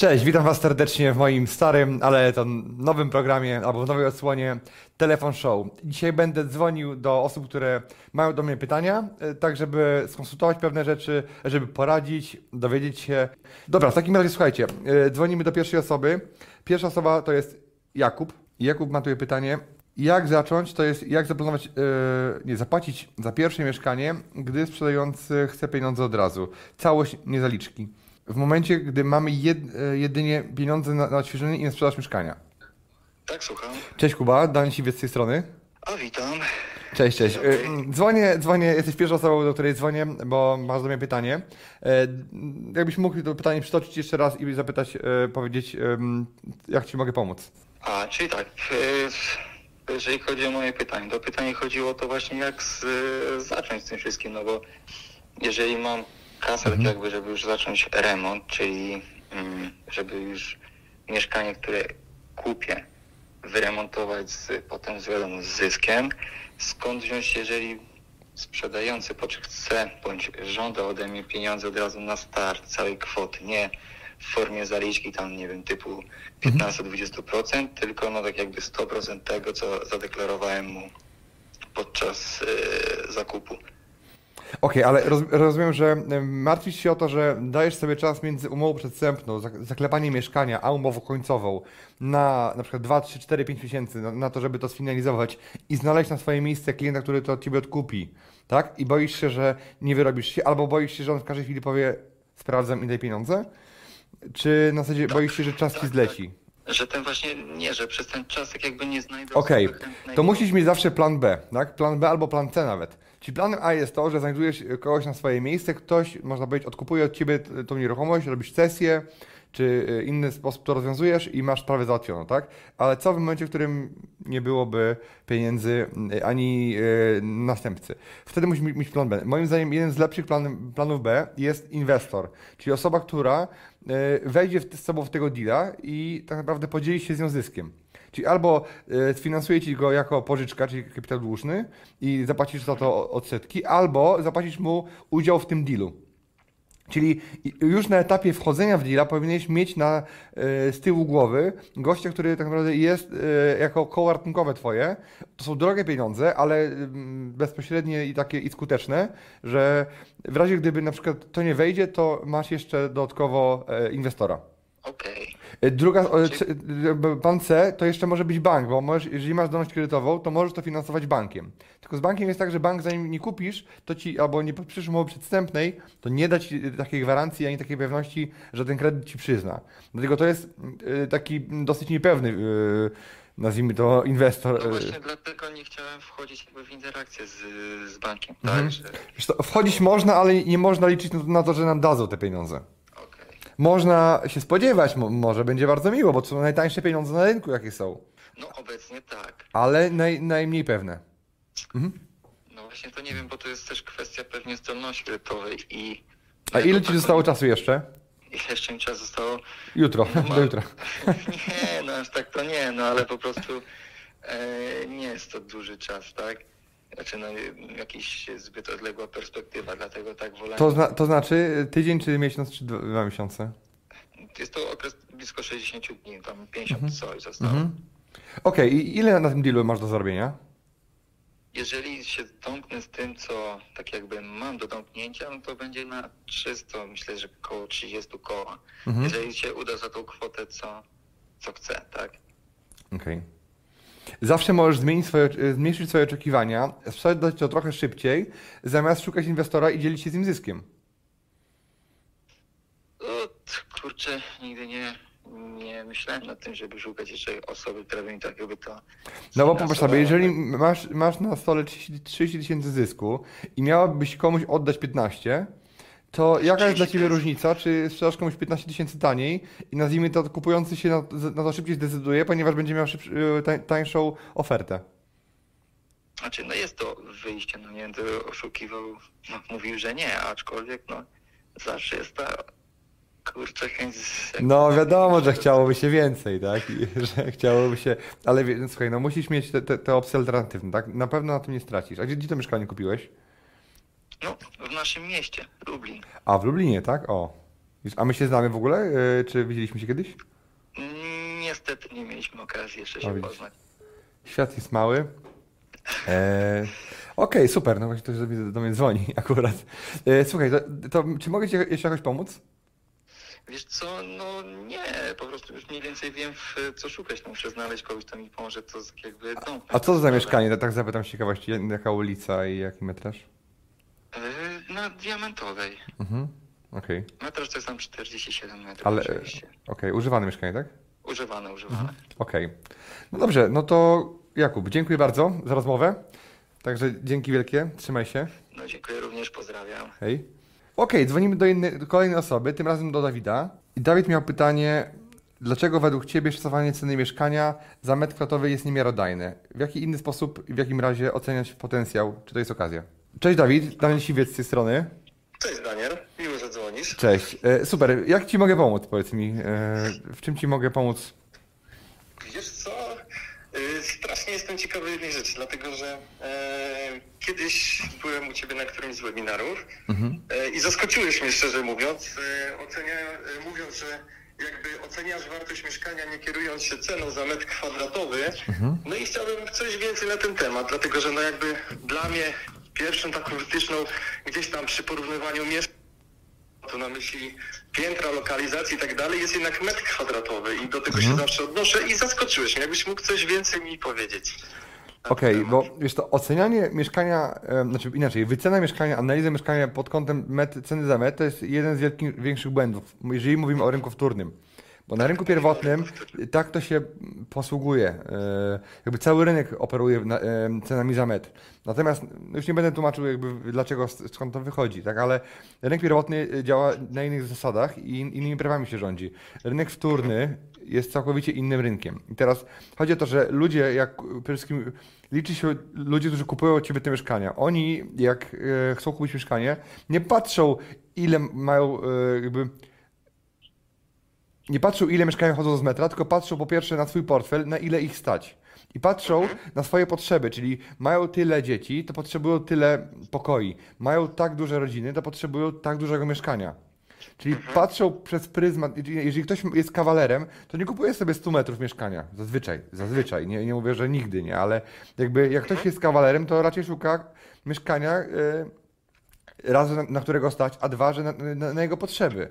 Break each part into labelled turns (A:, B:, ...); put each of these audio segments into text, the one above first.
A: Cześć, witam Was serdecznie w moim starym, ale to nowym programie albo w nowej odsłonie Telefon Show. Dzisiaj będę dzwonił do osób, które mają do mnie pytania, e, tak żeby skonsultować pewne rzeczy, żeby poradzić, dowiedzieć się. Dobra, w takim razie słuchajcie, e, dzwonimy do pierwszej osoby. Pierwsza osoba to jest Jakub. Jakub ma tutaj pytanie, jak zacząć, to jest jak zaplanować, yy, nie, zapłacić za pierwsze mieszkanie, gdy sprzedający chce pieniądze od razu. Całość, nie zaliczki w momencie, gdy mamy jed, e, jedynie pieniądze na, na odświeżenie i na sprzedaż mieszkania.
B: Tak, słucham.
A: Cześć Kuba, Daniel Siwiec z tej strony.
B: A witam.
A: Cześć, cześć. E, dzwonię, dzwonię, jesteś pierwszą osobą, do której dzwonię, bo masz do mnie pytanie. E, jakbyś mógł to pytanie przytoczyć jeszcze raz i zapytać, powiedzieć, jak Ci mogę pomóc.
B: A, czyli tak, jeżeli chodzi o moje pytanie, to pytanie chodziło o to właśnie jak z, zacząć z tym wszystkim, no bo jeżeli mam kasę, tak mhm. tak jakby, żeby już zacząć remont, czyli mm, żeby już mieszkanie, które kupię, wyremontować z, potem z, wiadomo, z zyskiem. Skąd wziąć, jeżeli sprzedający chce bądź żąda ode mnie pieniądze od razu na start całej kwoty, nie w formie zaliczki tam, nie wiem, typu 15-20%, mhm. tylko no tak jakby 100% tego, co zadeklarowałem mu podczas y, zakupu.
A: Okej, okay, ale roz, rozumiem, że martwisz się o to, że dajesz sobie czas między umową przedstępną, zaklepaniem mieszkania, a umową końcową na na przykład 2, 3, 4, 5 miesięcy na, na to, żeby to sfinalizować i znaleźć na swoje miejsce klienta, który to od Ciebie odkupi, tak? I boisz się, że nie wyrobisz się, albo boisz się, że on w każdej chwili powie sprawdzam i daj pieniądze? Czy na zasadzie tak, boisz się, że czas tak, Ci zleci?
B: Tak. Że ten właśnie, nie, że przez ten czas tak jakby nie znajdę
A: Okej, okay. to musisz mieć zawsze plan B, tak? Plan B albo plan C nawet Czyli planem A jest to, że znajdujesz kogoś na swoje miejsce, ktoś, można powiedzieć, odkupuje od ciebie tą nieruchomość, robisz sesję, czy y, inny sposób to rozwiązujesz i masz sprawę załatwioną, tak? Ale co w momencie, w którym nie byłoby pieniędzy y, ani yy, następcy? Wtedy musisz mieć plan B. Moim zdaniem jeden z lepszych plan, planów B jest inwestor, czyli osoba, która wejdzie z sobą w tego deala i tak naprawdę podzieli się z nią zyskiem. Czyli albo e, sfinansuje ci go jako pożyczka, czyli kapitał dłużny i zapłacisz za to odsetki, albo zapłacisz mu udział w tym dealu. Czyli już na etapie wchodzenia w deala powinieneś mieć na, e, z tyłu głowy gościa, który tak naprawdę jest e, jako koło ratunkowe twoje. To są drogie pieniądze, ale mm, bezpośrednie i takie i skuteczne, że w razie gdyby na przykład to nie wejdzie, to masz jeszcze dodatkowo inwestora.
B: Okej.
A: Okay. Druga, pan C to jeszcze może być bank, bo możesz, jeżeli masz zdolność kredytową, to możesz to finansować bankiem. Tylko z bankiem jest tak, że bank zanim nie kupisz, to ci, albo nie podpiszesz umowy przedstępnej, to nie da ci takiej gwarancji ani takiej pewności, że ten kredyt ci przyzna. Dlatego to jest y, taki dosyć niepewny y, nazwijmy to inwestor.
B: No właśnie dlatego nie chciałem wchodzić w interakcję z, z bankiem. Tak, mhm.
A: że... Wchodzić można, ale nie można liczyć na to, że nam dadzą te pieniądze można się spodziewać, może będzie bardzo miło, bo to są najtańsze pieniądze na rynku, jakie są.
B: No obecnie tak.
A: Ale naj, najmniej pewne.
B: Mhm. No właśnie to nie wiem, bo to jest też kwestia pewnie zdolności kredytowej i...
A: A ile ci zostało czasu jeszcze?
B: Jeszcze mi czas zostało...
A: Jutro, no, do jutra.
B: nie, no aż tak to nie, no ale po prostu e, nie jest to duży czas, tak? Znaczy no, jakiś zbyt odległa perspektywa, dlatego tak wolę.
A: To, zna, to znaczy tydzień, czy miesiąc, czy dwa miesiące?
B: Jest to okres blisko 60 dni, tam 50 mhm. coś zostało. Mhm.
A: Okej, okay. i ile na tym dealu masz do zrobienia?
B: Jeżeli się domknę z tym, co tak jakby mam do domknięcia, no to będzie na 300, myślę, że około 30 koła. Mhm. Jeżeli się uda za tą kwotę, co, co chcę, tak?
A: Okej. Okay. Zawsze możesz zmienić swoje, zmniejszyć swoje oczekiwania, sprzedać to trochę szybciej, zamiast szukać inwestora i dzielić się z nim zyskiem.
B: O, kurczę, nigdy nie, nie myślałem nad tym, żeby szukać jeszcze osoby, która by mi tak jakby to...
A: No bo popatrz sobie, jeżeli masz, masz na stole 30 tysięcy zysku i miałabyś komuś oddać 15, To jaka jest dla Ciebie różnica, czy sprzedasz komuś 15 tysięcy taniej i nazwijmy to kupujący się na, na to szybciej zdecyduje, ponieważ będzie miał szyb, tań, tańszą ofertę?
B: Znaczy, no jest to wyjście, no nie będę oszukiwał, no, mówił, że nie, aczkolwiek no zawsze jest ta kurczę chęć...
A: No wiadomo, że chciałoby się więcej, tak? I, że chciałoby się, ale słuchaj, no musisz mieć te, te, te opcje alternatywne, tak? Na pewno na tym nie stracisz. A gdzie, gdzie to mieszkanie kupiłeś?
B: No, w naszym mieście, Lublin.
A: A, w Lublinie, tak? O. A my się znamy w ogóle? Yy, Czy widzieliśmy się kiedyś?
B: Niestety nie mieliśmy okazji jeszcze się poznać.
A: Świat jest mały. E, Okej, super, no właśnie ktoś do mnie, do mnie dzwoni akurat. E, słuchaj, to, to czy mogę Ci jeszcze jakoś pomóc?
B: Wiesz co, no nie, po prostu już mniej więcej wiem, w co szukać. No, muszę znaleźć kogoś, kto mi pomoże, to jakby dom.
A: A co to za mieszkanie? Tak zapytam z ciekawości, jaka ulica i jaki metraż?
B: Yy, Na Diamentowej.
A: Mhm, okej.
B: Metraż to jest tam 47 metrów
A: Ale,
B: oczywiście.
A: okej, używane mieszkanie, tak?
B: Używane, używane.
A: Okej. No dobrze, no to Jakub, dziękuję bardzo za rozmowę. Także dzięki wielkie, trzymaj się.
B: No dziękuję również, pozdrawiam.
A: Hej. Okej, dzwonimy do innej, do kolejnej osoby, tym razem do Dawida. I Dawid miał pytanie, dlaczego według Ciebie szacowanie ceny mieszkania za metr kwadratowy jest niemiarodajne? W jaki inny sposób i w jakim razie oceniać potencjał? Czy to jest okazja? Cześć Dawid, Daniel Siwiec z tej strony.
C: Cześć Daniel, miło, że dzwonisz.
A: Cześć. E, super, jak Ci mogę pomóc, powiedz mi? E, w czym Ci mogę pomóc?
C: Wiesz co, y, strasznie jestem ciekawy jednej rzeczy, dlatego że e, kiedyś byłem u Ciebie na którymś z webinarów e, i zaskoczyłeś mnie szczerze mówiąc, e, ocenia, e, mówiąc, że jakby oceniasz wartość mieszkania nie kierując się ceną za metr kwadratowy. No i chciałbym coś więcej na ten temat, dlatego że no jakby dla mnie pierwszą taką wytyczną gdzieś tam przy porównywaniu mieszkań to na myśli piętra, lokalizacji i tak dalej, jest jednak metr kwadratowy i do tego się zawsze odnoszę i zaskoczyłeś mnie. Jakbyś mógł coś więcej mi powiedzieć.
A: Okej,
C: temat.
A: bo wiesz to, ocenianie mieszkania, znaczy inaczej, wycena mieszkania, analiza mieszkania pod kątem metr, ceny za metr to jest jeden z wielkich, większych błędów, jeżeli mówimy o rynku wtórnym. Bo na rynku pierwotnym tak to się posługuje. e, Jakby cały rynek operuje em, cenami za metr. Natomiast no już nie będę tłumaczył jakby dlaczego, skąd to wychodzi, tak? Ale rynek pierwotny działa na innych zasadach i in- innymi prawami się rządzi. Rynek wtórny jest całkowicie innym rynkiem. I teraz chodzi o to, że ludzie, jak przede wszystkim liczy się ludzie, którzy kupują od ciebie te mieszkania. Oni, jak e, chcą kupić mieszkanie, nie patrzą, ile mają e, jakby. Nie patrzą, ile mieszkają chodzą z metra, tylko patrzą po pierwsze na swój portfel, na ile ich stać. I patrzą na swoje potrzeby, czyli mają tyle dzieci, to potrzebują tyle pokoi. Mają tak duże rodziny, to potrzebują tak dużego mieszkania. Czyli patrzą przez pryzmat, jeżeli ktoś jest kawalerem, to nie kupuje sobie 100 metrów mieszkania. Zazwyczaj, zazwyczaj. Nie, nie mówię, że nigdy, nie, ale jakby jak ktoś jest kawalerem, to raczej szuka mieszkania, y, raz, na, na którego stać, a dwa, że na, na, na jego potrzeby.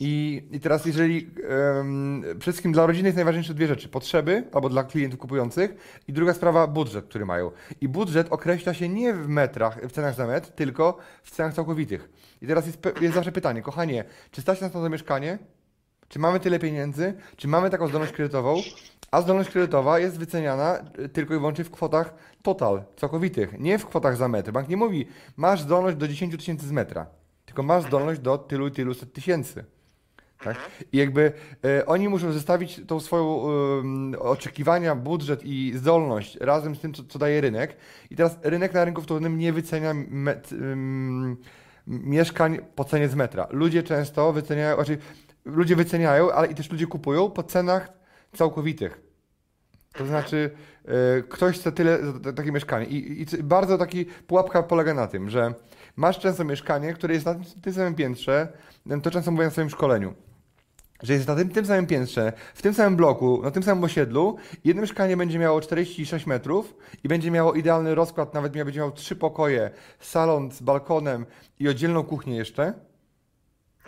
A: I, I teraz, jeżeli um, przede wszystkim dla rodziny jest najważniejsze dwie rzeczy: potrzeby, albo dla klientów kupujących, i druga sprawa budżet, który mają. I budżet określa się nie w metrach, w cenach za metr, tylko w cenach całkowitych. I teraz jest, jest zawsze pytanie, kochanie, czy stać nas na to mieszkanie? Czy mamy tyle pieniędzy? Czy mamy taką zdolność kredytową? A zdolność kredytowa jest wyceniana y, tylko i wyłącznie w kwotach total, całkowitych, nie w kwotach za metr. Bank nie mówi, masz zdolność do 10 tysięcy z metra, tylko masz zdolność do tylu i tylu set tysięcy. Tak? I jakby e, oni muszą zestawić tą swoją oczekiwania, budżet i zdolność razem z tym, co, co daje rynek. I teraz rynek na rynku wtórnym nie wycenia met, mieszkań po cenie z metra. Ludzie często wyceniają, znaczy ludzie wyceniają, ale i też ludzie kupują po cenach całkowitych. To znaczy, e, ktoś chce tyle za takie mieszkanie. I, i bardzo taki pułapka polega na tym, że masz często mieszkanie, które jest na tym samym piętrze, to często mówię na swoim szkoleniu, że jest na tym, tym samym piętrze, w tym samym bloku, na tym samym osiedlu, jedno mieszkanie będzie miało 46 metrów i będzie miało idealny rozkład, nawet miał- będzie miało trzy pokoje, salon z balkonem i oddzielną kuchnię jeszcze.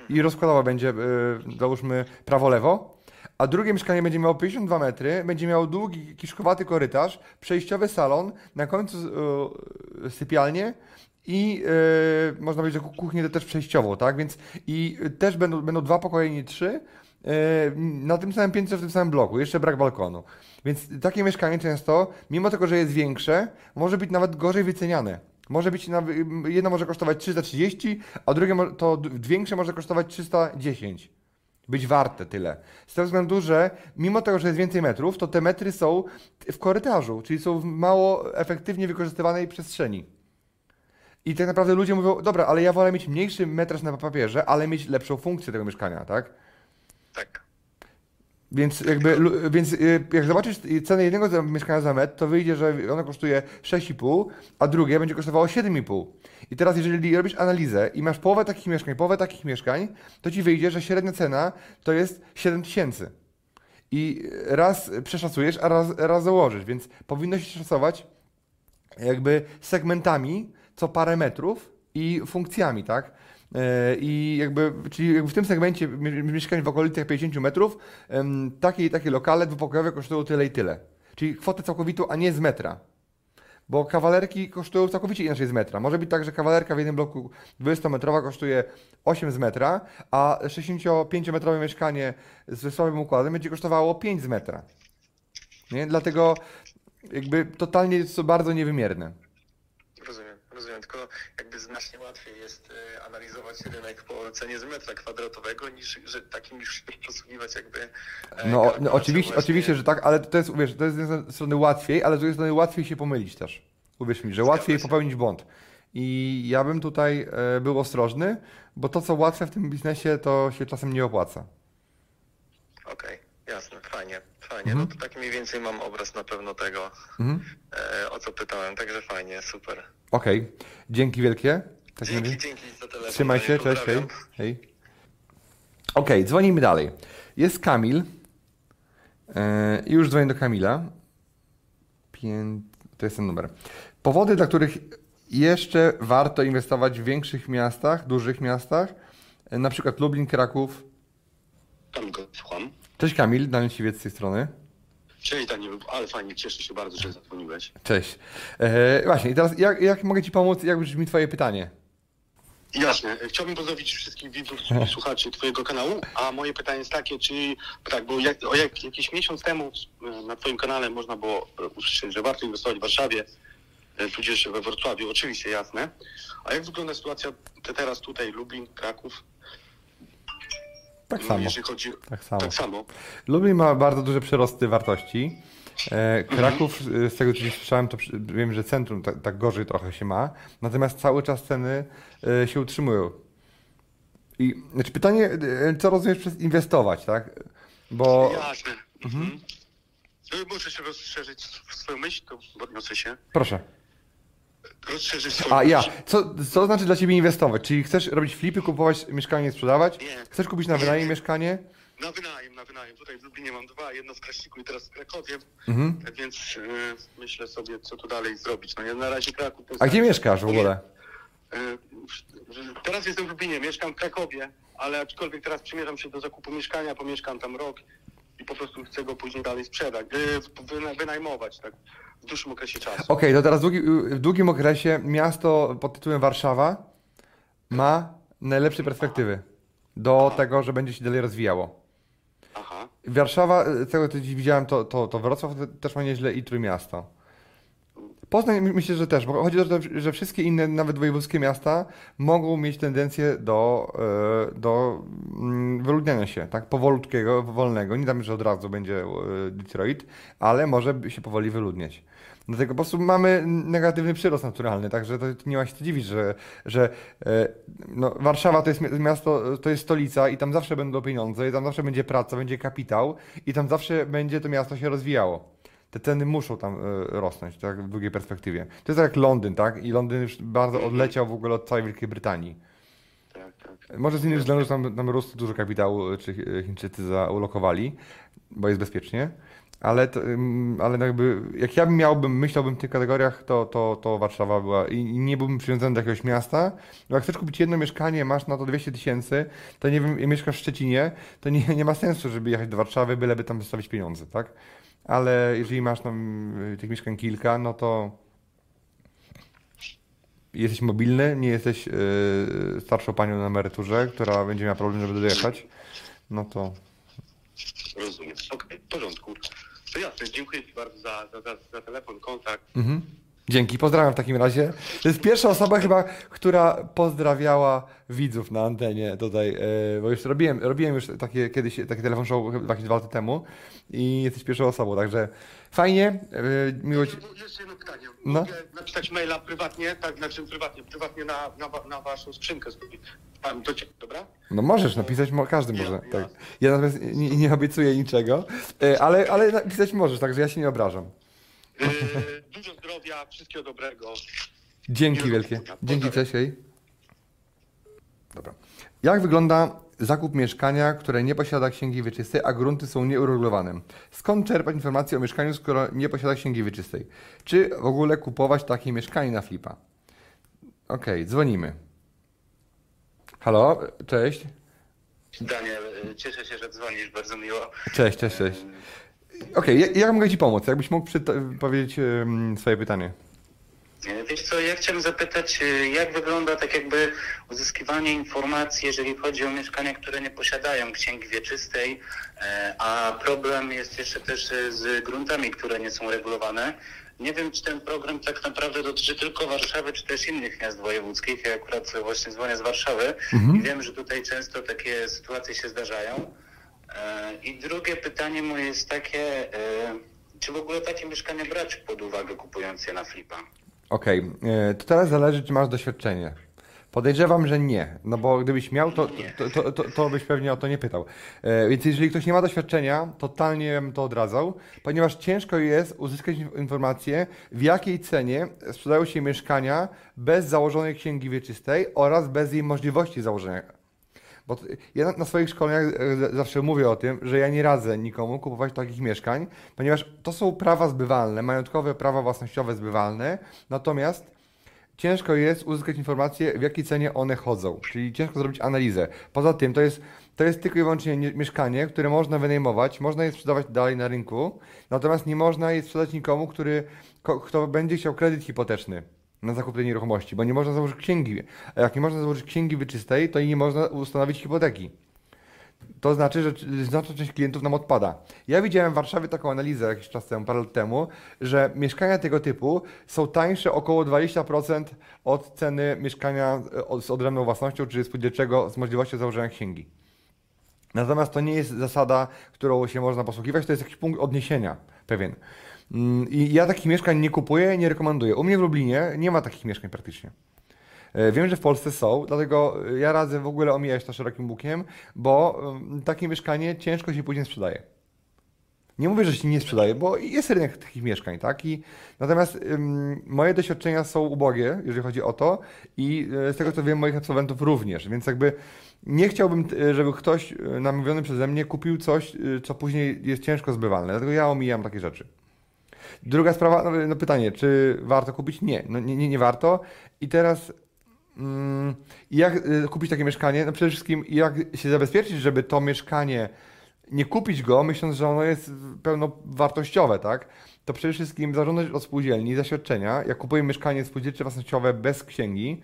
A: I rozkładowa będzie, yy, załóżmy, prawo-lewo. A drugie mieszkanie będzie miało 52 metry, będzie miało długi, kiszkowaty korytarz, przejściowy salon, na końcu yy, sypialnię i yy, można powiedzieć, że ku- kuchnię też przejściową, tak? Więc i też będą, będą dwa pokoje, nie trzy, yy, na tym samym piętrze, w tym samym bloku, jeszcze brak balkonu. Więc takie mieszkanie często, mimo tego, że jest większe, może być nawet gorzej wyceniane. Może być, jedno może kosztować 330, a drugie to większe może kosztować 310. Być warte tyle. Z tego względu, że mimo tego, że jest więcej metrów, to te metry są w korytarzu, czyli są w mało efektywnie wykorzystywanej przestrzeni. I tak naprawdę ludzie mówią, dobra, ale ja wolę mieć mniejszy metraż na papierze, ale mieć lepszą funkcję tego mieszkania, tak?
C: Tak.
A: Więc jakby, więc y, jak zobaczysz cenę jednego mieszkania za metr, to wyjdzie, że ono kosztuje 6,5, a drugie będzie kosztowało 7,5. I teraz jeżeli robisz analizę i masz połowę takich mieszkań, połowę takich mieszkań, to ci wyjdzie, że średnia cena to jest 7 tysięcy. I raz przeszacujesz, a raz, raz założysz, więc powinno się szacować jakby segmentami co parę metrów i funkcjami, tak? E, I jakby, czyli jakby w tym segmencie mie- mieszkań w okolicach 50 metrów, takie i takie lokale dwupokojowe kosztują tyle i tyle. Czyli kwotę całkowitą, a nie z metra. Bo kawalerki kosztują całkowicie inaczej z metra. Może być tak, że kawalerka w jednym bloku 20-metrowa kosztuje 8 z metra, a 65-metrowe mieszkanie z słabym układem będzie kosztowało 5 z metra. Nie? Dlatego jakby totalnie jest to bardzo niewymierne.
C: Rozumiem. Tylko jakby znacznie łatwiej jest e, analizować rynek po cenie z metra kwadratowego, niż że takim już posługiwać jakby. e,
A: No, no oczywiście,
C: właśnie.
A: oczywiście, że tak, ale to jest, wiesz, to jest z jednej strony łatwiej, ale z drugiej strony łatwiej się pomylić też. Uwierz mi, że łatwiej popełnić błąd. I ja bym tutaj e, był ostrożny, bo to, co łatwe w tym biznesie, to się czasem nie opłaca.
C: Okej, jasne, fajnie, fajnie.
A: Mhm.
C: No to tak mniej więcej mam obraz na pewno tego,
A: Mhm.
C: o co pytałem, także fajnie, super.
A: Okej, dzięki wielkie. W takim
C: Dzięki, dzięki za telefon.
A: Trzymaj się, cześć, hej. hej. Okej, dzwonimy dalej. Jest Kamil. I już dzwonię do Kamila. Pię... To jest ten numer. Powody, dla których jeszcze warto inwestować w większych miastach, dużych miastach, e, na przykład Lublin, Kraków.
D: Tam go słucham.
A: Cześć Kamil, Daniel Siwiec z tej strony.
D: Cześć Daniel, ale fajnie, cieszę się bardzo, że zadzwoniłeś.
A: Cześć. E, właśnie, i teraz jak, jak mogę Ci pomóc, jak brzmi Twoje pytanie?
D: Jasne, chciałbym pozdrowić wszystkich widzów i słuchaczy Twojego kanału, a moje pytanie jest takie, czy tak, bo jak, o jak, jakiś miesiąc temu e, na Twoim kanale można było e, usłyszeć, że warto inwestować w Warszawie, e, tudzież we Wrocławiu, oczywiście, jasne. A jak wygląda sytuacja te teraz tutaj, Lublin, Kraków,
A: Tak
D: no,
A: samo.
D: jeżeli chodzi...
A: Tak samo.
D: Tak samo.
A: Lublin ma bardzo duże przyrosty wartości. E, Kraków, e, z tego co słyszałem, to wiem, że centrum tak, tak gorzej trochę się ma, natomiast cały czas ceny e, się utrzymują. I znaczy pytanie, co rozumiesz przez inwestować, tak? Bo
D: Jasne. Mhm. Muszę się rozszerzyć swoją myśl, to odniosę się.
A: proszę.
D: Rozszerzyć swoją
A: A ja, co, co znaczy dla Ciebie inwestować? Czyli chcesz robić flipy, kupować mieszkanie i sprzedawać?
D: Nie.
A: Chcesz kupić na wynajem mieszkanie?
D: Na wynajem, na wynajem. Tutaj w Lublinie mam dwa, jedno w Kraściku i teraz w Krakowie,
A: Mhm.
D: więc y, myślę sobie, co tu dalej zrobić. No nie, na razie Kraków...
A: A gdzie mieszkasz w ogóle?
D: Y, teraz jestem w Lublinie, mieszkam w Krakowie, ale aczkolwiek teraz przymierzam się do zakupu mieszkania, pomieszkam tam rok i po prostu chcę go później dalej sprzedać, wyna, wynajmować, tak, w dłuższym okresie czasu.
A: Okej, to teraz w, długi, w długim okresie miasto pod tytułem Warszawa ma najlepsze perspektywy do tego, że będzie się dalej rozwijało.
D: Aha,
A: Warszawa, z tego co dziś widziałem, to, to, to Wrocław też ma nieźle i Trójmiasto. Poznań my- myślę, że też, bo chodzi o to, że wszystkie inne, nawet wojewódzkie miasta mogą mieć tendencję do, e, do mm, wyludniania się, tak, powolutkiego, wolnego. Nie dam, że od razu będzie e, Detroit, ale może się powoli wyludniać. Dlatego po prostu mamy negatywny przyrost naturalny, także to nie ma się dziwić, że, że e, no, Warszawa to jest mi- miasto, to jest stolica i tam zawsze będą pieniądze, i tam zawsze będzie praca, będzie kapitał i tam zawsze będzie to miasto się rozwijało. Te ceny muszą tam e, rosnąć, tak, w długiej perspektywie. To jest tak jak Londyn, tak? I Londyn już bardzo odleciał w ogóle od całej Wielkiej Brytanii.
D: tak, tak.
A: Może z innych względów, że tam, tam rostu dużo kapitału e, czy e, Chińczycy zaulokowali, bo jest bezpiecznie. Ale, to, ale jakby, jak ja bym miałbym, myślałbym w tych kategoriach, to, to, to Warszawa była i, nie byłbym przywiązany do jakiegoś miasta. No jak chcesz kupić jedno mieszkanie, masz na to 200 tysięcy, to nie wiem, i mieszkasz w Szczecinie, to nie, nie ma sensu, żeby jechać do Warszawy, byleby tam zostawić pieniądze, tak? Ale jeżeli masz tam y, tych mieszkań kilka, no to jesteś mobilny, nie jesteś yy, starszą panią na emeryturze, która będzie miała problem, żeby dojechać, no to
D: Rozumiem. Okej, w porządku. To jasne, dziękuję Ci bardzo za, za, za, za telefon, kontakt.
A: mhm. Dzięki, pozdrawiam w takim razie. To jest pierwsza osoba chyba, która pozdrawiała widzów na antenie tutaj, e, bo już robiłem, robiłem już takie kiedyś, taki telefon show chyba jakieś dwa lata temu i jesteś pierwszą osobą, także fajnie, e, miło ci...
D: Jeszcze jedno pytanie.
A: No.
D: Mogę napisać maila prywatnie, tak, znaczy prywatnie, prywatnie na, na, na waszą skrzynkę. Tam do ciebie, dobra?
A: No możesz napisać, każdy może,
D: Ja-
A: tak. Ja natomiast nie, nie obiecuję niczego, e, ale, ale napisać możesz, także ja się nie obrażam.
D: Yy, dużo zdrowia, wszystkiego dobrego.
A: Dzięki wielkie. Dzięki, hej. Dobra. Jak wygląda zakup mieszkania, które nie posiada księgi wieczystej, a grunty są nieuregulowane? Skąd czerpać informacje o mieszkaniu, skoro nie posiada księgi wieczystej? Czy w ogóle kupować takie mieszkanie na flipa? Okej, dzwonimy. Halo, cześć.
C: Daniel, y, cieszę się, że dzwonisz, bardzo miło.
A: Cześć, cześć, cześć. Okej, jak, jak mogę Ci pomóc? Jakbyś mógł powiedzieć swoje pytanie?
C: E, Wiesz co, ja chciałem zapytać, y, jak wygląda tak jakby uzyskiwanie informacji, jeżeli chodzi o mieszkania, które nie posiadają księgi wieczystej, e, a problem jest jeszcze też y, z gruntami, które nie są regulowane. Nie wiem, czy ten program tak naprawdę dotyczy tylko Warszawy, czy też innych miast wojewódzkich. Ja akurat właśnie dzwonię z Warszawy i wiem, że tutaj często takie sytuacje się zdarzają. I drugie pytanie moje jest takie, e, czy w ogóle takie mieszkania brać pod uwagę kupując je na flipa?
A: Okej, e, to teraz zależy, czy masz doświadczenie. Podejrzewam, że nie, no bo gdybyś miał, to, to, to, to, byś pewnie o to nie pytał. E, Więc jeżeli ktoś nie ma doświadczenia, totalnie bym to odradzał, ponieważ ciężko jest uzyskać inf- informację, w jakiej cenie sprzedają się mieszkania bez założonej księgi wieczystej oraz bez jej możliwości założenia. Bo ja na, swoich szkoleniach e, z- zawsze mówię o tym, że ja nie radzę nikomu kupować takich mieszkań, ponieważ to są prawa zbywalne, majątkowe prawa własnościowe zbywalne, natomiast ciężko jest uzyskać informację, w jakiej cenie one chodzą, czyli ciężko zrobić analizę. Poza tym to jest, to jest tylko i wyłącznie nie- mieszkanie, które można wynajmować, można je sprzedawać dalej na rynku, natomiast nie można je sprzedać nikomu, który, kto będzie chciał kredyt hipoteczny na zakup tej nieruchomości, bo nie można założyć księgi. A jak nie można założyć księgi wyczystej, to nie można ustanowić hipoteki. To znaczy, że znaczna część klientów nam odpada. Ja widziałem w Warszawie taką analizę jakiś czas temu, parę lat temu, że mieszkania tego typu są tańsze około 20% od ceny mieszkania e, z odrębną własnością, czy spółdzielczego z możliwością założenia księgi. Natomiast to nie jest zasada, którą się można posługiwać, to jest jakiś punkt odniesienia pewien. Mm, I ja takich mieszkań nie kupuję, nie rekomenduję. U mnie w Lublinie nie ma takich mieszkań praktycznie. E, Wiem, że w Polsce są, dlatego e, ja radzę w ogóle omijać to szerokim łukiem, bo mm, takie mieszkanie ciężko się później sprzedaje. Nie mówię, że się nie sprzedaje, bo jest rynek takich mieszkań, tak? I, natomiast ym, moje doświadczenia są ubogie, jeżeli chodzi o to i e, z tego co wiem, moich absolwentów również, więc jakby nie chciałbym, żeby ktoś namówiony przeze mnie kupił coś, co później jest ciężko zbywalne, dlatego ja omijam takie rzeczy. Druga sprawa, no, no pytanie, czy warto kupić? Nie, no, nie, nie, nie warto. I teraz mm, jak y, kupić takie mieszkanie? No przede wszystkim jak się zabezpieczyć, żeby to mieszkanie nie kupić go, myśląc, że ono jest pełnowartościowe, tak? To przede wszystkim zażądać od spółdzielni zaświadczenia, jak kupuję mieszkanie spółdzielcze własnościowe bez księgi,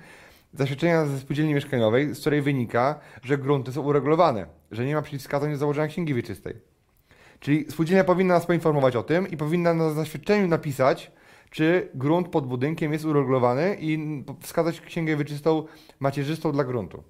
A: zaświadczenia ze spółdzielni mieszkaniowej, z której wynika, że grunty są uregulowane, że nie ma przeciwwskazań do założenia księgi wieczystej. Czyli spółdzielnia powinna nas poinformować o tym i powinna na zaświadczeniu napisać, czy grunt pod budynkiem jest uregulowany i wskazać księgę wieczystą macierzystą dla gruntu.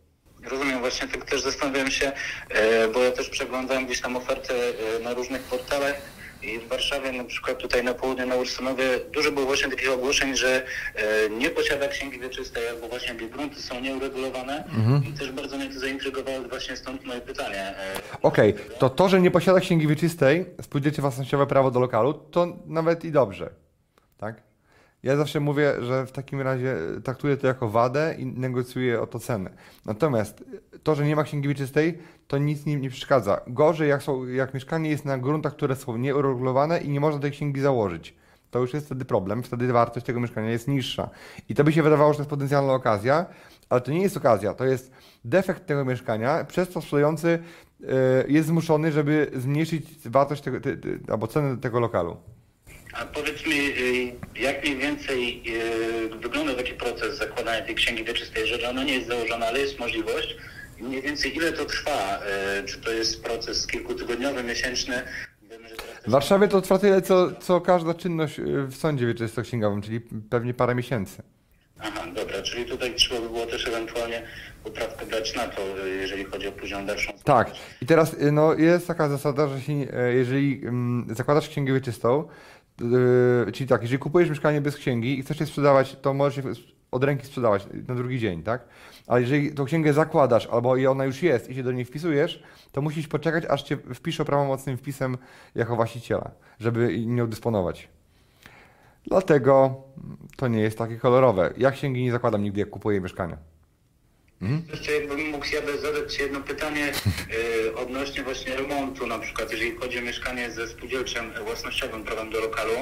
C: Rozumiem, właśnie tak też zastanawiałem się, e, bo ja też przeglądałem gdzieś tam oferty e, na różnych portalach i w Warszawie, na przykład tutaj na południu, na Ursynowie, dużo było właśnie takich ogłoszeń, że e, nie posiada księgi wieczystej, albo właśnie grunty są nieuregulowane i też bardzo mnie to zaintrygowało, właśnie stąd moje pytanie. e,
A: Okej, to to, że nie posiada księgi wieczystej, spółdzielcze własnościowe prawo do lokalu, to nawet i dobrze? Ja zawsze mówię, że w takim razie traktuję to jako wadę i negocjuję o to cenę. Natomiast to, że nie ma księgi wieczystej, to nic nim nie przeszkadza. Gorzej, jak, są, jak mieszkanie jest na gruntach, które są nieuregulowane i nie można tej księgi założyć. To już jest wtedy problem, wtedy wartość tego mieszkania jest niższa. I to by się wydawało, że to jest potencjalna okazja, ale to nie jest okazja, to jest defekt tego mieszkania, przez co sprzedający e, jest zmuszony, żeby zmniejszyć wartość tego, te, te, albo cenę tego lokalu.
C: A powiedz mi, y, jak mniej więcej y, wygląda taki proces zakładania tej księgi wieczystej, że ona nie jest założona, ale jest możliwość. Mniej więcej ile to trwa? Y, Czy to jest proces kilkutygodniowy, miesięczny?
A: W Warszawie to trwa tyle, co, co każda czynność w sądzie wieczysto-księgowym, czyli pewnie parę miesięcy.
C: Aha, dobra, czyli tutaj trzeba by było też ewentualnie poprawkę dać na to, jeżeli chodzi o późną dalszą
A: Tak. I teraz no, jest taka zasada, że się, jeżeli mm, zakładasz księgę wieczystą, yy, czyli tak, jeżeli kupujesz mieszkanie bez księgi i chcesz je sprzedawać, to możesz je od ręki sprzedawać na drugi dzień, tak? Ale jeżeli tą księgę zakładasz, albo i ona już jest i się do niej wpisujesz, to musisz poczekać, aż cię wpiszą prawomocnym wpisem jako właściciela, żeby nią dysponować. Dlatego to nie jest takie kolorowe. Ja księgi nie zakładam nigdy, jak kupuję mieszkanie.
C: Jeszcze jakbym mógł ja zadać jedno pytanie y, odnośnie właśnie remontu, na przykład jeżeli chodzi o mieszkanie ze spółdzielczym własnościowym prawem do lokalu,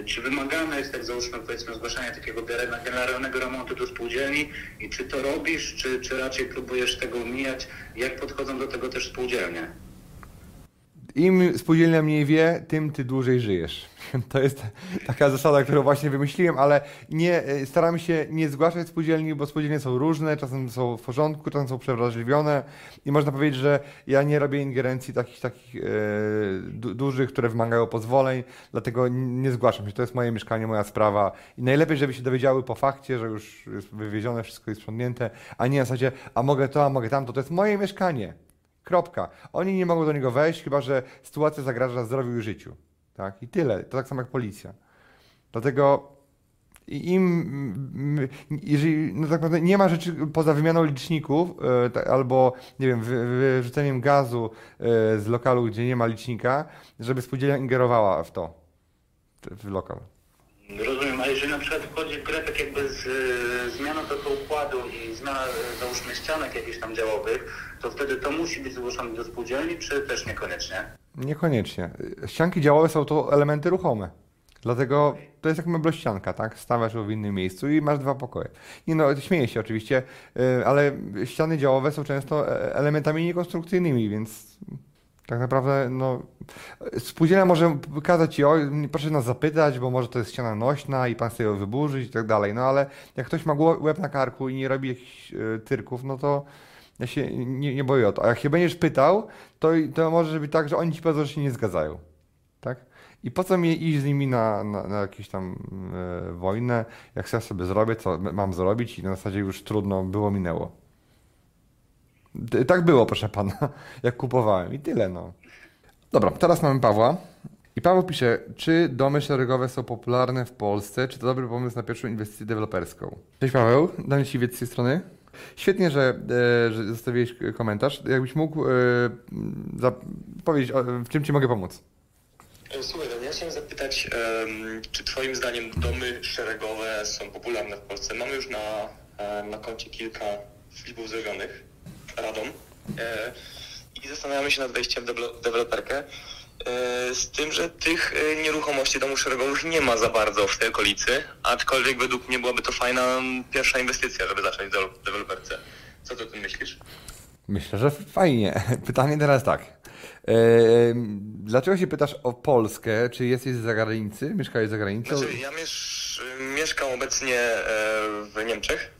C: y, czy wymagane jest tak załóżmy powiedzmy zgłaszanie takiego gene- generalnego remontu do spółdzielni i czy to robisz, czy, czy raczej próbujesz tego umijać? Jak podchodzą do tego też spółdzielnie?
A: Im spółdzielnia mniej wie, tym ty dłużej żyjesz. To jest taka zasada, którą właśnie wymyśliłem, ale nie, e, staramy się nie zgłaszać spółdzielni, bo spółdzielnie są różne, czasem są w porządku, czasem są przewrażliwione i można powiedzieć, że ja nie robię ingerencji takich, takich du, dużych, które wymagają pozwoleń, dlatego nie zgłaszam się. To jest moje mieszkanie, moja sprawa i najlepiej, żeby się dowiedziały po fakcie, że już jest wywiezione, wszystko jest sprzątnięte, a nie na zasadzie, a mogę to, a mogę tamto, to jest moje mieszkanie. Kropka. Oni nie mogą do niego wejść, chyba że sytuacja zagraża zdrowiu i życiu. Tak? I tyle. To tak samo jak policja. Dlatego im, jeżeli no tak naprawdę nie ma rzeczy poza wymianą liczników e, albo, nie wiem, wy- wyrzuceniem gazu e, z lokalu, gdzie nie ma licznika, żeby spółdzielnia ingerowała w to, w lokal.
C: Rozumiem, a jeżeli na przykład wchodzi w grę tak jakby z y, zmiana tego układu i zmiana y, załóżmy ścianek jakichś tam działowych, to wtedy to musi być zgłoszone do spółdzielni, czy też niekoniecznie?
A: Niekoniecznie. Ścianki działowe są to elementy ruchome. Dlatego to jest jak meblościanka, tak? Stawiasz ją w innym miejscu i masz dwa pokoje. Nie no, śmieję się oczywiście, yy, ale ściany działowe są często e, elementami niekonstrukcyjnymi, więc tak naprawdę no, spółdzielnia może kazać ci, o, proszę nas zapytać, bo może to jest ściana nośna i pan chce ją wyburzyć i tak dalej. No ale jak ktoś ma łeb na karku i nie robi jakichś e, tyrków, no to ja się nie, nie boję o to. A jak się będziesz pytał, to, to może być tak, że oni ci powiedzą, że się nie zgadzają. Tak? I po co mi iść z nimi na, na, na jakąś tam e, wojnę, jak ja sobie zrobię, co mam zrobić i na zasadzie już trudno, było, minęło. Tak było, proszę pana, jak kupowałem i tyle, no. Dobra, teraz mamy Pawła. I Paweł pisze, czy domy szeregowe są popularne w Polsce? Czy to dobry pomysł na pierwszą inwestycję deweloperską? Cześć Paweł, Daniel Siwiec z tej strony. Świetnie, że, e, że zostawiłeś komentarz. Jakbyś mógł e, powiedzieć, w czym ci mogę pomóc?
E: E, Słuchaj, Daniel, ja chciałem zapytać, czy Twoim zdaniem domy szeregowe są popularne w Polsce? Mamy już na, na koncie kilka flipów zrobionych radą e, i zastanawiamy się nad wejściem w deweloperkę. E, z tym, że tych e, nieruchomości domów szeregowych nie ma za bardzo w tej okolicy, aczkolwiek według mnie byłaby to fajna m, pierwsza inwestycja, żeby zacząć w deweloperce. Co ty o tym myślisz?
A: Myślę, że fajnie. Pytanie teraz tak. Dlaczego się pytasz o Polskę? Czy jesteś z zagranicy? Mieszkałeś za granicą?
E: Znaczy, ja miesz, mieszkam obecnie w Niemczech.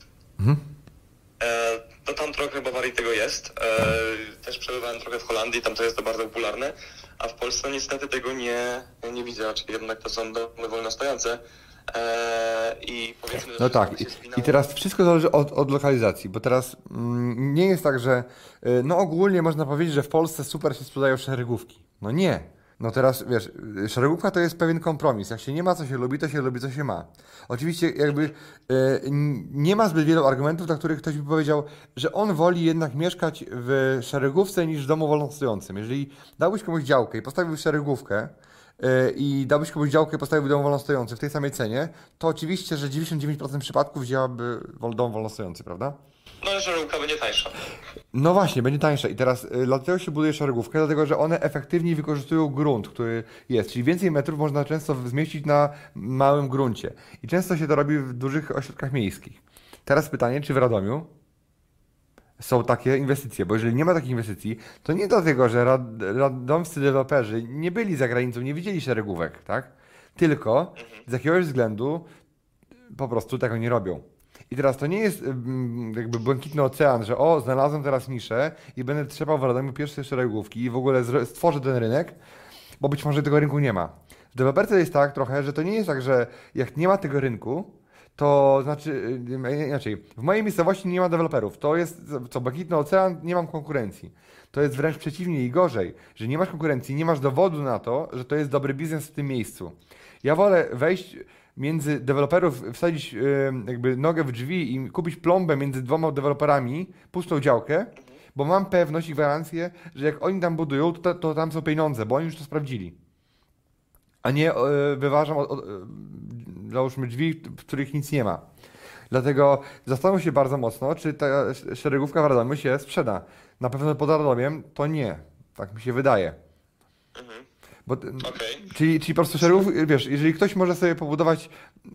E: E, to tam trochę Bawarii tego jest. E, też przebywałem trochę w Holandii, tam to jest to bardzo popularne. A w Polsce niestety tego nie, nie widzę, czyli jednak to są domy wolnostojące. E, I powiedzmy, że
A: No tak. I, teraz wszystko zależy od, od lokalizacji, bo teraz mm, nie jest tak, że y, no ogólnie można powiedzieć, że w Polsce super się sprzedają szeregówki. No nie. No teraz wiesz, szeregówka to jest pewien kompromis. Jak się nie ma, co się lubi, to się lubi, co się ma. Oczywiście jakby n- nie ma zbyt wielu argumentów, dla których ktoś by powiedział, że on woli jednak mieszkać w szeregówce niż w domu wolnostojącym. Jeżeli dałbyś komuś działkę i postawił szeregówkę, i dałbyś komuś działkę i postawił dom wolnostojący w tej samej cenie, to oczywiście, że 99% przypadków wzięłaby dom wolnostojący, prawda?
E: No, żarówka będzie tańsza.
A: No właśnie, będzie tańsze. I teraz y, dlatego się buduje szeregówkę, dlatego że one efektywniej wykorzystują grunt, który jest. Czyli więcej metrów można często zmieścić na małym gruncie. I często się to robi w dużych ośrodkach miejskich. Teraz pytanie, czy w Radomiu są takie inwestycje? Bo jeżeli nie ma takich inwestycji, to nie dlatego, że rad, radomscy deweloperzy nie byli za granicą, nie widzieli szeregówek, tak? Tylko z jakiegoś względu po prostu tego nie robią. I teraz to nie jest mm, jakby błękitny ocean, że o, znalazłem teraz niszę i będę trzepał w Radomiu pierwsze szeregówki i w ogóle stworzę ten rynek. bo być może tego rynku nie ma. W deweloperce jest tak trochę, że to nie jest tak, że jak nie ma tego rynku, to znaczy, yy, inaczej, w mojej miejscowości nie ma deweloperów. To jest, co, Błękitny Ocean, nie mam konkurencji. To jest wręcz przeciwnie i gorzej, że nie masz konkurencji, nie masz dowodu na to, że to jest dobry biznes w tym miejscu. Ja wolę wejść między deweloperów, wsadzić jakby nogę w drzwi i kupić plombę między dwoma deweloperami, pustą działkę, bo mam pewność i gwarancję, że jak oni tam budują, to, to tam są pieniądze, bo oni już to sprawdzili. A nie yy, wyważam, załóżmy, drzwi, w których nic nie ma. Dlatego zastanów się bardzo mocno, czy ta szeregówka w Radomiu się sprzeda. Na pewno pod Radomiem to nie. Tak mi się wydaje. Bo,
E: Okej.
A: czyli, czyli po prostu szeregów, wiesz, jeżeli ktoś może sobie pobudować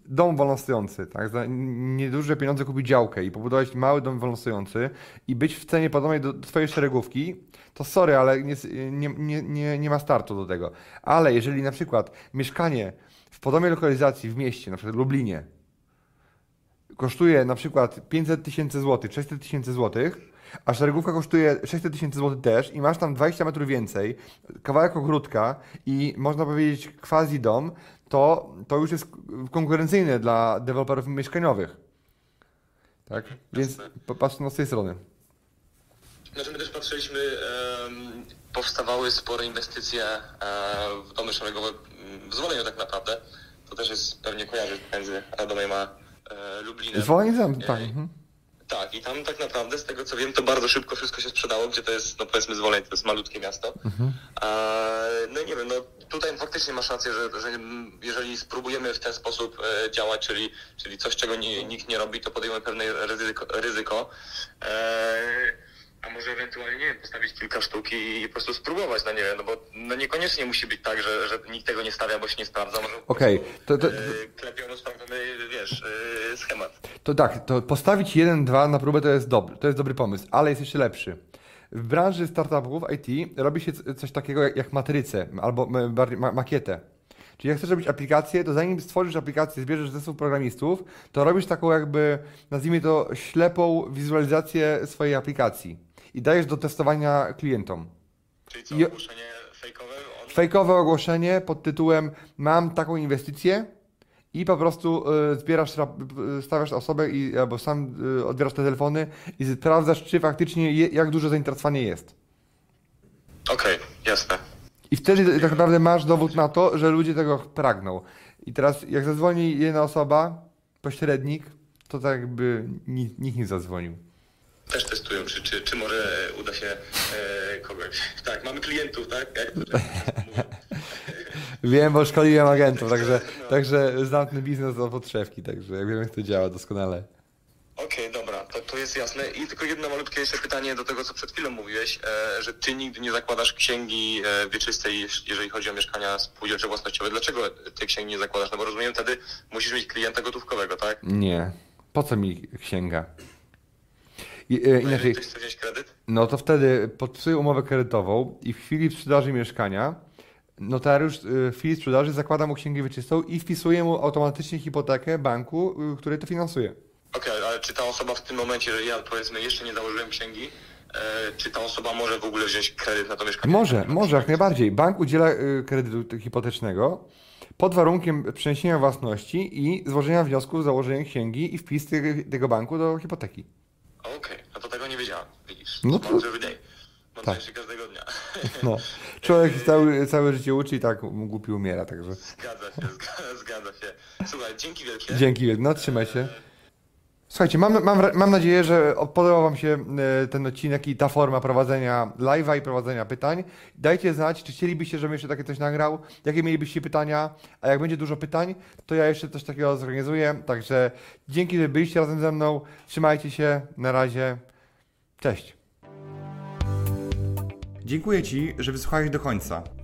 A: dom wolnostojący, tak, za nieduże pieniądze kupić działkę i pobudować mały dom wolnostojący i być w cenie podobnej do twojej szeregówki, to sorry, ale nie, nie, nie, nie, ma startu do tego. Ale jeżeli na przykład mieszkanie podobnej lokalizacji w mieście, na przykład w Lublinie, kosztuje na przykład 500 tysięcy złotych, 600 tysięcy złotych, a szeregówka kosztuje 600 tysięcy złotych też i masz tam 20 metrów więcej, kawałek ogródka i można powiedzieć quasi dom, to, to już jest konkurencyjne dla deweloperów mieszkaniowych. Tak? Więc patrz no z tej strony.
E: Znaczy my też patrzyliśmy, em, powstawały spore inwestycje e, w domy szeregowe w Zwoleniu tak naprawdę. To też jest pewnie kojarzy między Radomiem a e, Lublinem.
A: Tam, tak. Mhm.
E: Tak, i tam tak naprawdę, z tego co wiem, to bardzo szybko wszystko się sprzedało, gdzie to jest, no powiedzmy, Zwoleń, to jest malutkie miasto. A, no nie wiem, no tutaj faktycznie masz rację, że, że jeżeli spróbujemy w ten sposób e, działać, czyli, czyli coś, czego nie, nikt nie robi, to podejmujemy pewne ryzyko. ryzyko. E, a może ewentualnie, nie wiem, postawić kilka sztuk i, i po prostu spróbować, no nie wiem, no bo no niekoniecznie musi być tak, że, że nikt tego nie stawia, bo się nie sprawdza.
A: Okej,
E: prostu,
A: to- to-
E: e, klepią, sprawdzamy, wiesz, e, schemat.
A: To tak, to postawić 1-2 na próbę to jest dobry, to jest dobry pomysł, ale jest jeszcze lepszy. W branży startupów IT robi się coś takiego jak, jak matrycę albo ma, makietę. Czyli jak chcesz robić aplikację, to zanim stworzysz aplikację, zbierzesz zespół programistów, to robisz taką jakby, nazwijmy to, ślepą wizualizację swojej aplikacji i dajesz do testowania klientom.
E: Czyli co,
A: I-
E: ogłoszenie fejkowe? On...
A: Fejkowe ogłoszenie pod tytułem mam taką inwestycję i po prostu y, zbierasz, y, stawiasz osobę i, albo sam y, odbierasz te telefony i sprawdzasz, czy faktycznie je, jak duże zainteresowanie jest.
E: Okej, jasne.
A: I wtedy tak naprawdę masz dowód na to, że ludzie tego pragną. I teraz jak zadzwoni jedna osoba, pośrednik, to tak jakby nikt, nikt nie zadzwonił.
E: Też testują, czy, czy, czy może uda się e, kogoś. Tak, mamy klientów, tak? Jak.
A: Wiem, bo szkoliłem agentów, także, także znam ten biznes od podszewki, także ja wiem jak to działa doskonale.
E: Okej, dobra, to, to jest jasne. I tylko jedno malutkie jeszcze pytanie do tego, co przed chwilą mówiłeś, e, że ty nigdy nie zakładasz księgi e, wieczystej, jeż- jeżeli chodzi o mieszkania spółdzielcze własnościowe. Dlaczego tej księgi nie zakładasz? No bo rozumiem, wtedy musisz mieć klienta gotówkowego, tak?
A: Nie. Po co mi księga? I, e, inaczej,
E: ktoś chce wziąć kredyt?
A: no to wtedy podpisuję umowę kredytową i w chwili sprzedaży mieszkania notariusz e, w chwili sprzedaży zakłada mu księgę wieczystą i wpisuje mu automatycznie hipotekę banku, e, który to finansuje.
E: Okej, ale czy ta osoba w tym momencie, że ja powiedzmy jeszcze nie założyłem księgi, czy ta osoba może w ogóle wziąć kredyt na to mieszkanie?
A: Może, może, jak najbardziej. Bank udziela kredytu hipotecznego pod warunkiem przeniesienia własności i złożenia wniosku o założenie księgi i wpis tego banku do hipoteki.
E: Okej, no to tego nie wiedziałem, widzisz.
A: No
E: to- every day. Mam
A: Tak.
E: tak. każdego dnia.
A: No. Człowiek całe, całe życie uczy i tak głupi umiera, także
E: Zgadza się, zgadza, zgadza się. Słuchaj, dzięki wielkie.
A: dzięki, no trzymaj się. Słuchajcie, mam, mam, mam nadzieję, że podobał Wam się e, ten odcinek i ta forma prowadzenia live'a i prowadzenia pytań. Dajcie znać, czy chcielibyście, żebym jeszcze takie coś nagrał, jakie mielibyście pytania, a jak będzie dużo pytań, to ja jeszcze coś takiego zorganizuję. Także dzięki, że byliście razem ze mną. Trzymajcie się, na razie. Cześć. Dziękuję Ci, że wysłuchałeś do końca.